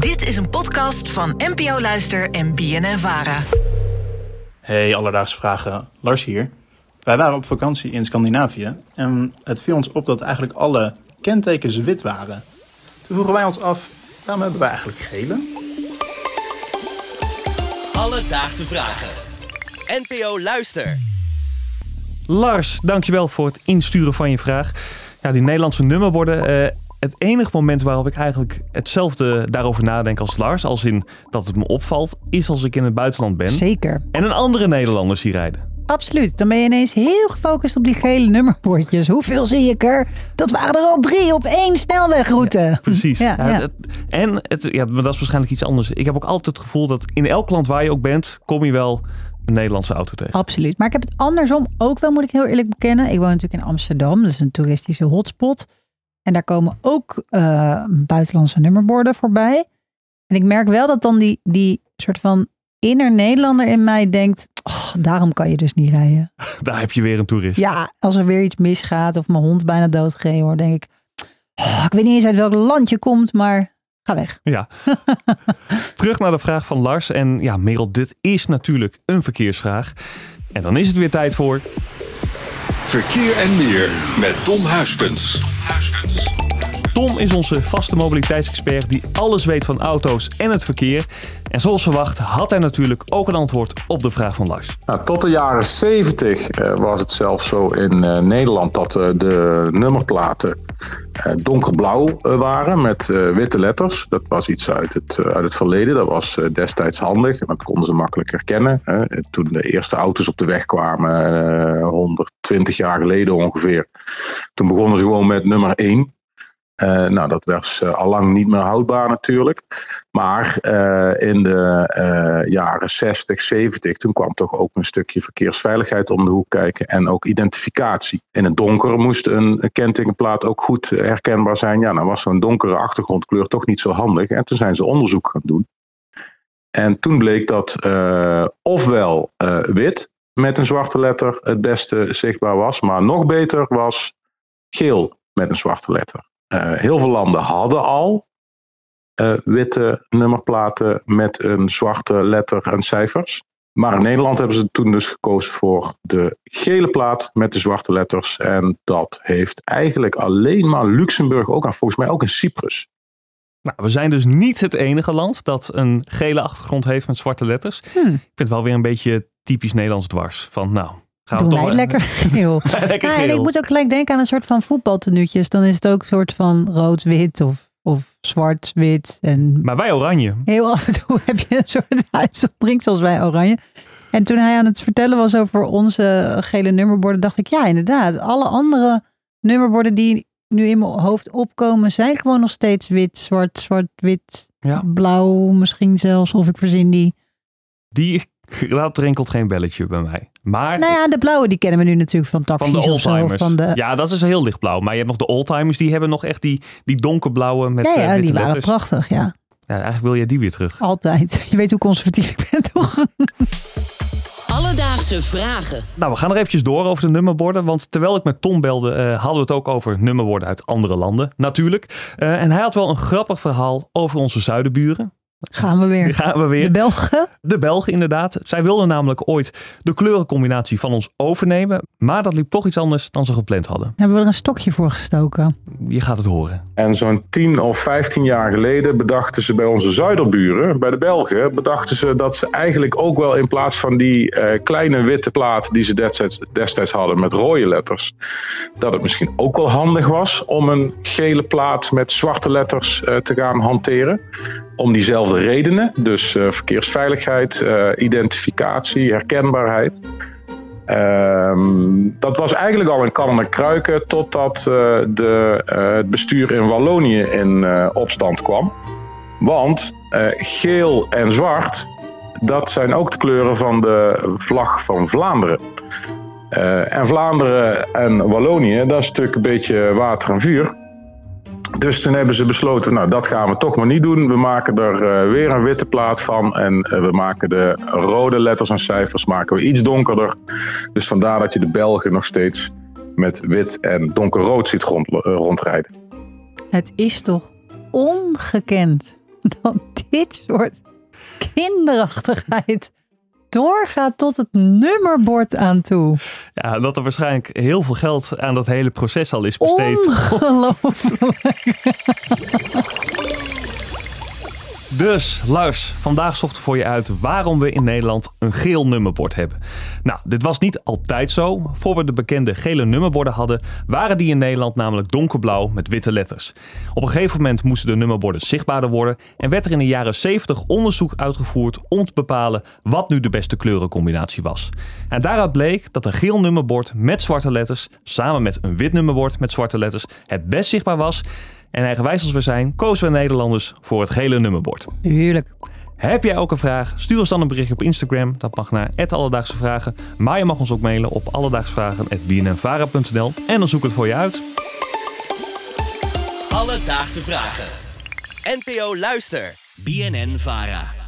Dit is een podcast van NPO Luister en BNN Vara. Hey, alledaagse vragen. Lars hier. Wij waren op vakantie in Scandinavië en het viel ons op dat eigenlijk alle kentekens wit waren. Toen vroegen wij ons af, waarom hebben wij eigenlijk gele? Alledaagse vragen. NPO Luister. Lars, dankjewel voor het insturen van je vraag. Ja, die Nederlandse nummerborden. eh, het enige moment waarop ik eigenlijk hetzelfde daarover nadenk als Lars, als in dat het me opvalt, is als ik in het buitenland ben Zeker. en een andere Nederlander zie rijden. Absoluut. Dan ben je ineens heel gefocust op die gele nummerbordjes. Hoeveel zie ik er? Dat waren er al drie op één snelwegroute. Precies. Ja, Ja, ja. het- en het, ja, maar dat is waarschijnlijk iets anders. Ik heb ook altijd het gevoel dat in elk land waar je ook bent, kom je wel een Nederlandse auto tegen. Absoluut. Maar ik heb het andersom ook wel, moet ik heel eerlijk bekennen. Ik woon natuurlijk in Amsterdam. Dat is een toeristische hotspot. En daar komen ook eh, buitenlandse nummerborden voorbij. En ik merk wel dat dan die, die soort van inner Nederlander in mij denkt... Oh, daarom kan je dus niet rijden. Daar heb je weer een toerist. Ja, als er weer iets misgaat of mijn hond bijna doodgereden wordt, denk ik... Oh, ik weet niet eens uit welk land je komt, maar ga weg. Ja. Terug naar de vraag van Lars. En ja, Merel, dit is natuurlijk een verkeersvraag. En dan is het weer tijd voor... Verkeer en meer met Tom Huiskens. Tom is onze vaste mobiliteitsexpert die alles weet van auto's en het verkeer. En zoals verwacht had hij natuurlijk ook een antwoord op de vraag van Lars. Nou, tot de jaren 70 eh, was het zelfs zo in eh, Nederland dat eh, de nummerplaten eh, donkerblauw eh, waren met eh, witte letters. Dat was iets uit het, uit het verleden. Dat was destijds handig en dat konden ze makkelijk herkennen. Hè. Toen de eerste auto's op de weg kwamen, eh, 120 jaar geleden ongeveer, toen begonnen ze gewoon met nummer 1. Eh, nou, dat was uh, allang niet meer houdbaar natuurlijk. Maar uh, in de uh, jaren 60, 70, toen kwam toch ook een stukje verkeersveiligheid om de hoek kijken. En ook identificatie. In het donker moest een, kentekenplaat ook goed herkenbaar zijn. Ja, dan was zo'n donkere achtergrondkleur toch niet zo handig. En toen zijn ze onderzoek gaan doen. En toen bleek dat uh, ofwel wit met een zwarte letter het beste zichtbaar was. Maar nog beter was geel met een zwarte letter. Uh, heel veel landen hadden al uh, witte nummerplaten met een zwarte letter en cijfers. Maar in Nederland hebben ze toen dus gekozen voor de gele plaat met de zwarte letters. En dat heeft eigenlijk alleen maar Luxemburg ook aan, volgens mij ook in Cyprus. Nou, we zijn dus niet het enige land dat een gele achtergrond heeft met zwarte letters. Hmm. Ik vind het wel weer een beetje typisch Nederlands dwars. Van nou, gaan we toch lekker lekker Ja, en ik moet ook gelijk denken aan een soort van voetbaltenuutjes. Dan is het ook een soort van rood-wit of, of zwart-wit. En Maar wij oranje. heel af en toe heb je een soort uitzondering zoals wij oranje. En toen hij aan het vertellen was over onze gele nummerborden, dacht ik, ja inderdaad, alle andere nummerborden die nu in mijn hoofd opkomen, zijn gewoon nog steeds wit, zwart, zwart, wit, Ja. blauw misschien zelfs. Of ik verzin die. Die, dat rinkelt geen belletje bij mij. Maar Nou ja, de blauwe die kennen we nu natuurlijk van van taxis de of zo. oldtimers. Van de, Ja, dat is heel lichtblauw. Maar je hebt nog de oldtimers, die hebben nog echt die, die donkerblauwe met ja, eh, ja, witte die waren letters. prachtig, ja. Ja, eigenlijk wil jij die weer terug. Altijd. Je weet hoe conservatief ik ben, toch? Alledaagse vragen. Nou, we gaan er eventjes door over de nummerborden. Want terwijl ik met Tom belde, eh, hadden we het ook over nummerborden uit andere landen. Natuurlijk. Eh, en hij had wel een grappig verhaal over onze zuidenburen. Gaan we weer. gaan we weer. De Belgen. De Belgen inderdaad. Zij wilden namelijk ooit de kleurencombinatie van ons overnemen. Maar dat liep toch iets anders dan ze gepland hadden. Hebben we er een stokje voor gestoken. Je gaat het horen. En zo'n 10 of 15 jaar geleden bedachten ze bij onze zuiderburen, bij de Belgen, bedachten ze dat ze eigenlijk ook wel in plaats van die eh, kleine witte plaat die ze destijds, destijds hadden met rode letters, dat het misschien ook wel handig was om een gele plaat met zwarte letters eh, te gaan hanteren. Om diezelfde redenen, dus eh, verkeersveiligheid, eh, identificatie, herkenbaarheid. Ehm, dat was eigenlijk al een en kruiken totdat eh, de, het bestuur in Wallonië in opstand kwam. Want geel en zwart, dat zijn ook de kleuren van de vlag van Vlaanderen. En Vlaanderen en Wallonië, dat is natuurlijk een beetje water en vuur. Dus toen hebben ze besloten, nou dat gaan we toch maar niet doen. We maken er eh, weer een witte plaat van en eh, we maken de rode letters en cijfers maken we iets donkerder. Dus vandaar dat je de Belgen nog steeds met wit en donkerrood ziet rond, eh, rondrijden. Het is toch ongekend dat dit soort kinderachtigheid doorgaat tot het nummerbord aan toe. Ja, dat er waarschijnlijk heel veel geld aan dat hele proces al is besteed. Ongelooflijk. Dus Lars, vandaag zochten voor je uit waarom we in Nederland een geel nummerbord hebben. Nou, dit was niet altijd zo. Voor we de bekende gele nummerborden hadden, waren die in Nederland namelijk donkerblauw met witte letters. Op een gegeven moment moesten de nummerborden zichtbaarder worden en werd er in de jaren 70 onderzoek uitgevoerd om te bepalen wat nu de beste kleurencombinatie was. En daaruit bleek dat een geel nummerbord met zwarte letters samen met een wit nummerbord met zwarte letters het best zichtbaar was. En eigenwijs als we zijn, kozen we Nederlanders voor het gele nummerbord. Tuurlijk. Heb jij ook een vraag? Stuur ons dan een berichtje op Instagram. Dat mag naar Alledaagse Vragen. Maar je mag ons ook mailen op alledaagsvragen.bnnvara.nl en dan zoek ik het voor je uit. Alledaagse vragen. NPO Luister. BNN Vara.